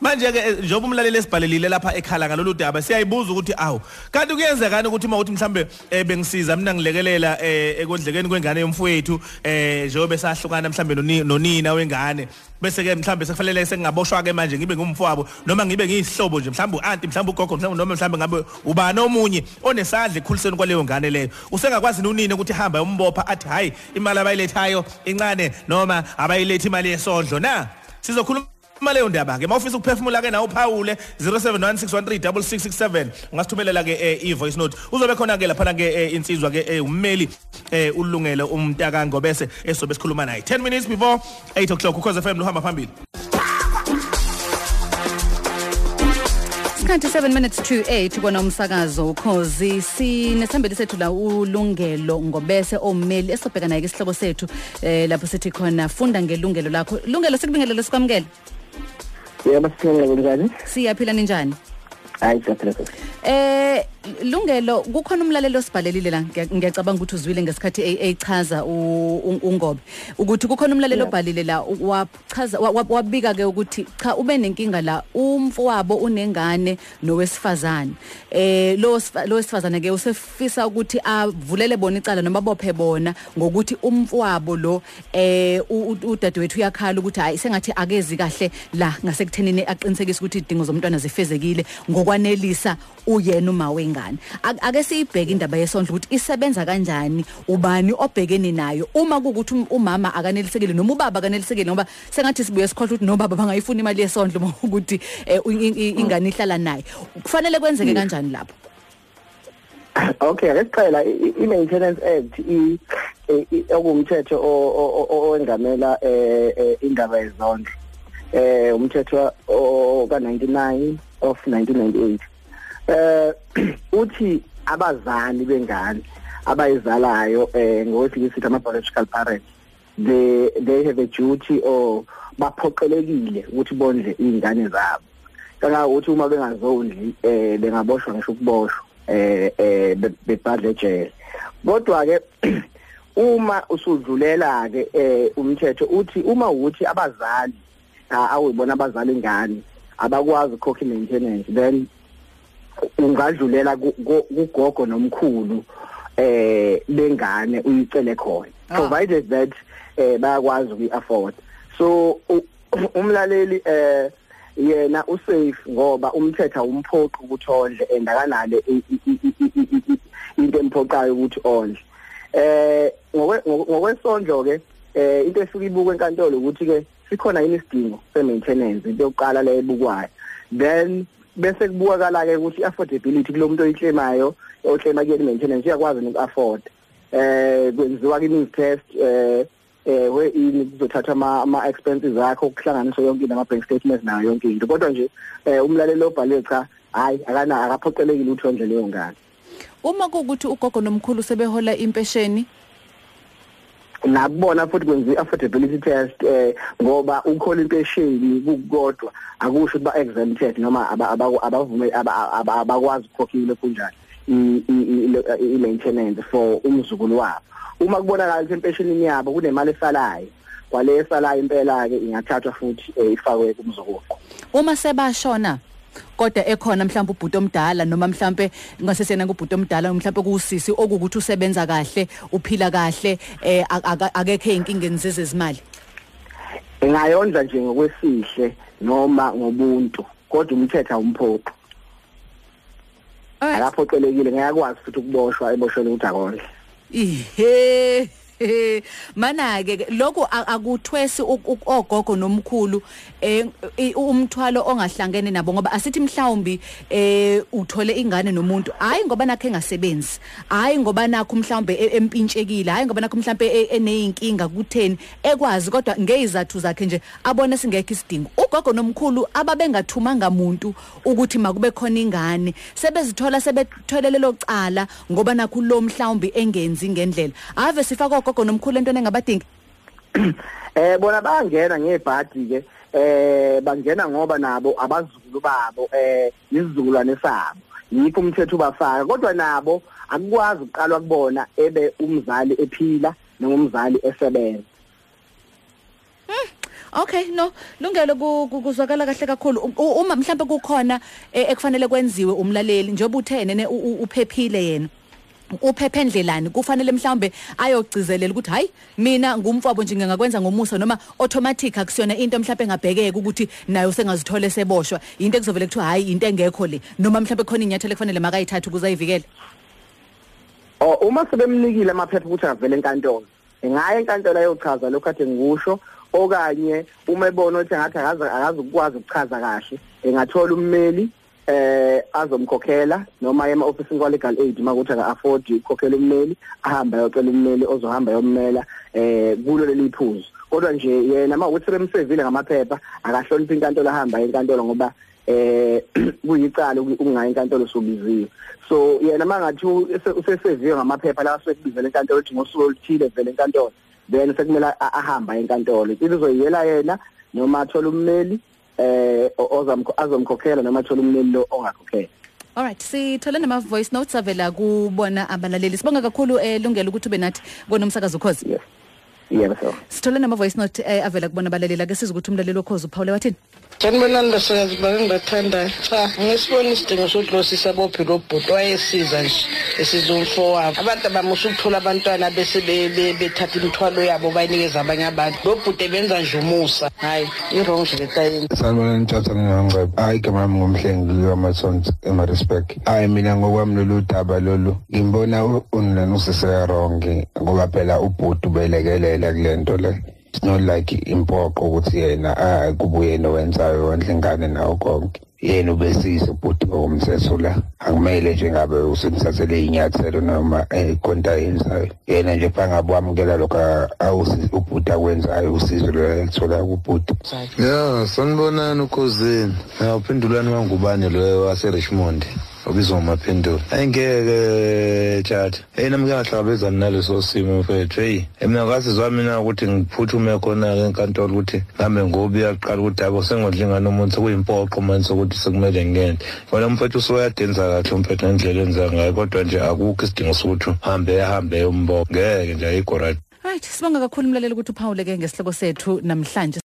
manje ke njengoba umlaleli esibhalelile lapha ekhala ngalolu daba siyayibuza ukuthi awu kanti kuyenzekani ukuthi uma uthi mhlambe eh, bengisiza mina ngilekelela eh, ekondlekeni kwengane yomfowethu eh njengoba sahlukana mhlambe noni- nonina wengane bese ke mhlambe sekufanele sengingaboshwa ke manje ngibe ngumfowabo noma ngibe ngiyihlobo nje mhlambe uanti mhlambe ugogo mhlambe noma mhlambe ngabe ubani omunye onesandla ekukhuliseni kwaleyo ngane leyo. Usengakwazi nonina ukuthi hamba umbopha athi hayi imali abayilethayo incane noma abayilethi imali yesondlo na? Sizokhuluma uma leyo ndaba ke mawufisa ukuphefumula ke nawe uphawule 0716136667 ungasithumelela ke eh, i-voice note. Uzobe khona ke lapha ke eh, insizwa ke eh, ummeli ulungele umntaka ngobese esobe sikhuluma naye. 10 minutes before 8 o'clock ukhoze FM luhamba phambili. Isikhathi 7 minutes to 8 kona umsakazo ukhozi sinesambeli sethu la ulungelo ngobese ommeli esobheka naye isihloko sethu eh lapho sithi khona funda ngelungelo lakho. Lungelo sikubingelele sikwamukele. Yebo sithele njani? Siyaphila ninjani? Hayi siyaphila kahle. Eh lungelo kukhona umlaleli osibhalelile la ngiya- ngiyacabanga ukuthi uzwile ngesikhathi e- echaza u- u- ungobe. Ukuthi kukhona umlaleli obhalile la u- wachaza wa- wa- wabika ke ukuthi cha ube nenkinga la umfowabo unengane nowesifazane. Eh lo sfa- lo wesifazane ke usefisa ukuthi avulele bona icala noma bophe bona ngokuthi umfowabo lo eh u- u- udadewethu uyakhala ukuthi hayi sengathi akezi kahle la ngasekuthenini aqinisekise ukuthi idingo zomntwana zifezekile. Ngokwanelisa uyena uma wengane Ak- ake siyibheke indaba yesondlo ukuthi isebenza kanjani ubani obhekene nayo. Uma kuukuthi um- umama akanelisekile noma ubaba akanelisekile ngoba sengathi sibuye sikhohle ukuthi nobaba bangayifuna imali yesondlo uma ukuthi eh, u- i- i- ingane ihlala naye. Kufanele kwenzeke kanjani lapho? Okay ngesiqhela i-maintenance act i- i- i- okuwumthetho o- o- o- owengamela eh eh, indaba yezondlo eh umthetho ka99 of 1998 eh uthi abazali bengane abayizalayo eh ngokwesithi sithi ama biological parents they they have a duty or baphoqelekile ukuthi bondle izingane zabo. Kangakuthi uma bengazondli eh bengaboshwa ngisho ukuboshwa eh eh be- bebhadle ejele kodwa ke uma usudlulela ke eh umthetho uthi uma ukuthi abazali awuyibona abazali ingane abakwazi ukhokha maintenance then ungadlulela ku- ku- kugogo nomkhulu eh bengane uyicele khona. Ah. provided that eh bayakwazi ukuyi-afford. So umlaleli eh yena usafe ngoba umthetho umphoqi ukuthi ondle and akanale i- i- i- i- i- i- i- into emphoqayo ukuthi ondle. Eh ngokwe- ngokwe- ngokwesondlo ke eh into esuke ibukwe enkantolo ukuthi ke sikhona yini isidingo se-maintenance into yokuqala le ebukwayo. Then bese kubukakala ke ukuthi i-affordability kulo muntu oyiclaimayo oclaima kuyena i-maintenance uyakwazi noku-afford. Eh kwenziwa ke test eh eh we ini kuzothatha ama ama expenses akho ukuhlanganisa yonke into ama bank statements nayo yonke into. Kodwa nje eh umlaleli obhale cha hayi akana akaphoqelekile ukuthi ondle leyo ngane. Uma kuukuthi ugogo nomkhulu sebehola impesheni nakubona futhi kwenziwa i-affordability test eh ngoba ukhola impesheni kukodwa akusho ukuthi ba-exempted noma aba- aba- abavume aba- aba- abakwazi ukukhokhile kunjani i- i- i- i-maintenance for umzukulu wabo. Uma kubonakala ukuthi empeshenini yabo kunemali esalayo kwale esalayo impela-ke ingathathwa futhi eh, ifakwe kumzukulu. Uma sebashona kodwa ekhona mhlawumbe ubhuti omdala noma mhlawumbe ngasesena kubhuti omdala mhlawumbe kuusisi okukuthi usebenza kahle uphila kahle eh ak- ak- akekho izinkinga zezezimali. Ingayondla nje ngokwesihle noma ngobuntu kodwa umthetho awumphoqi akaphoqelekile ngiyakwazi futhi ukuboshwa eboshwele ukuthi akondle. Ihe mana ke lokho a- akuthwesi ogogo nomkhulu eh umthwalo ongahlangene nabo ngoba asithi mhlawumbi eh uthole ingane nomuntu. Hayi ngoba nakhe engasebenzi hayi ngoba nakho mhlawumbe e- empintshekile hayi ngoba nakho mhlawumbe e- eneyinkinga kutheni ekwazi kodwa ngezathu zakhe nje abone singekho isidingo. Ugogo nomkhulu ababengathumanga muntu ukuthi makube khona ingane sebezithola sebetholelelo cala ngoba nakho lo mhlawumbi engenzi ngendlela. Ave sifaka ogogo nomkhulu entweni engabadingi eh bona bayangena ngebhadi ke eh bangena ngoba nabo abazukulu babo eh isizukulwane sabo. Yikho umthetho ubafaka. Kodwa nabo akukwazi uqalwa kubona ebe umzali ephila noma umzali esebenza Okay no lungelo ku- ku- kuzwakala kahle kakhulu. Uma mhlawumbe kukhona eh, ekufanele kwenziwe umlaleli njengoba uthene uphephile yena. Uphephe endlelani kufanele mhlawumbe ayogcizelela ukuthi hayi mina ngumfwabo nje ngingakwenza ngomusa noma automatic akusiyona into mhlawumbe engabhekeka ukuthi nayo sengazithola eseboshwa into ekuzovela kuthiwa hayi into engekho le. Noma mhlawumbe khona inyathelo ekufanele makayithathe ukuze ayivikele? Oh uma sebemnikile amaphepha ukuthi avele enkantolo engaya enkantolo ayochaza lokho kade ngikusho okanye uma ebona ukuthi ngathi akazi akazi ukwazi ukuchaza kahle engathola ummeli eh azomkhokhela noma ema office kwa legal aid makuthi aka afford ukukhokhela ummeli ahambe ayocela ummeli ozohamba yommela eh kulo leli phuzu. Kodwa nje yena mawukuthi sebemsevile ngamaphepha akahlonipha inkantolo ahamba enkantolo ngoba eh kuyicala ukungaya enkantolo sobiziwe so yena mangathi useseviwe ngamaphepha la sekubizela enkantolo ukuthi ngosuku oluthile vele enkantolo then sekumele ahamba enkantolo. Izoyiyela yena noma athola ummeli eh azomkhokhela noma athola ummeli lo ongakhokhela Alright sithole nama voice notes avela kubona abalaleli. Sibonga kakhulu eh lungelo ukuthi ube nathi konomsakazo yes. Yebo so sithole nama voice note eh, avela kubona abalaleli. Ake sizwe ukuthi umlaleli okhozi uphawule wathini? Sanibonani basakazi bake ngibathandayo. Cha, ngisibona isidingo sokuhlosisa bophi lo bhuti wayesiza nje esiza umfowabo. Abantu abamusa ukuthola abantwana bese be- be- bethatha imithwalo yabo bayinikeza abanye abantu. Lo bhuti benza nje umusa. Hayi, i-wrong nje letayini. sanibona nithatha ngingangqeba hayi igama lami ngumhlengi likamasons emarespect hayi mina ngokwami lolu daba lolu ngimbona u- unilana usiseyarongi ngoba phela ubhuti ubelekelela kule nto le it's not like impoqo ukuthi yena ah kube uyena owenzayo wandla ingane nawo konke. Yena ubesiza ubhuti ngokomthetho la. Akumele nje ngabe usemthathele inyathelo noma ikonta yenzayo yena nje bangabuamukela lokho awusi ubhuti akwenzayo usizo lwelithola kubhuti. Ya, sanibonani ukhosini. Ya, uphendulani wangubani lo wase-Richmond. Ubizwa ngomaphendula. Ayingeke tjata. Hey nami ngiyahlangabezana naleso simo mfethu. Hey, mina ngasizwa mina ukuthi ngiphuthume khona ke enkantolo ukuthi ngambe ngobi yaqala ukuthi abo sengodla ingane umuntu sekuyimpoqo manje ukuthi sekumele ngiyende. Wena mfethu usoyadenza kahle umfethu ngendlela enza ngayo kodwa nje akukho isidingo sokuthi uhambe ahambe umbo. Ngeke nje ayikho right. Right sibonga kakhulu umlaleli ukuthi uphawule ke ngesihloko sethu namhlanje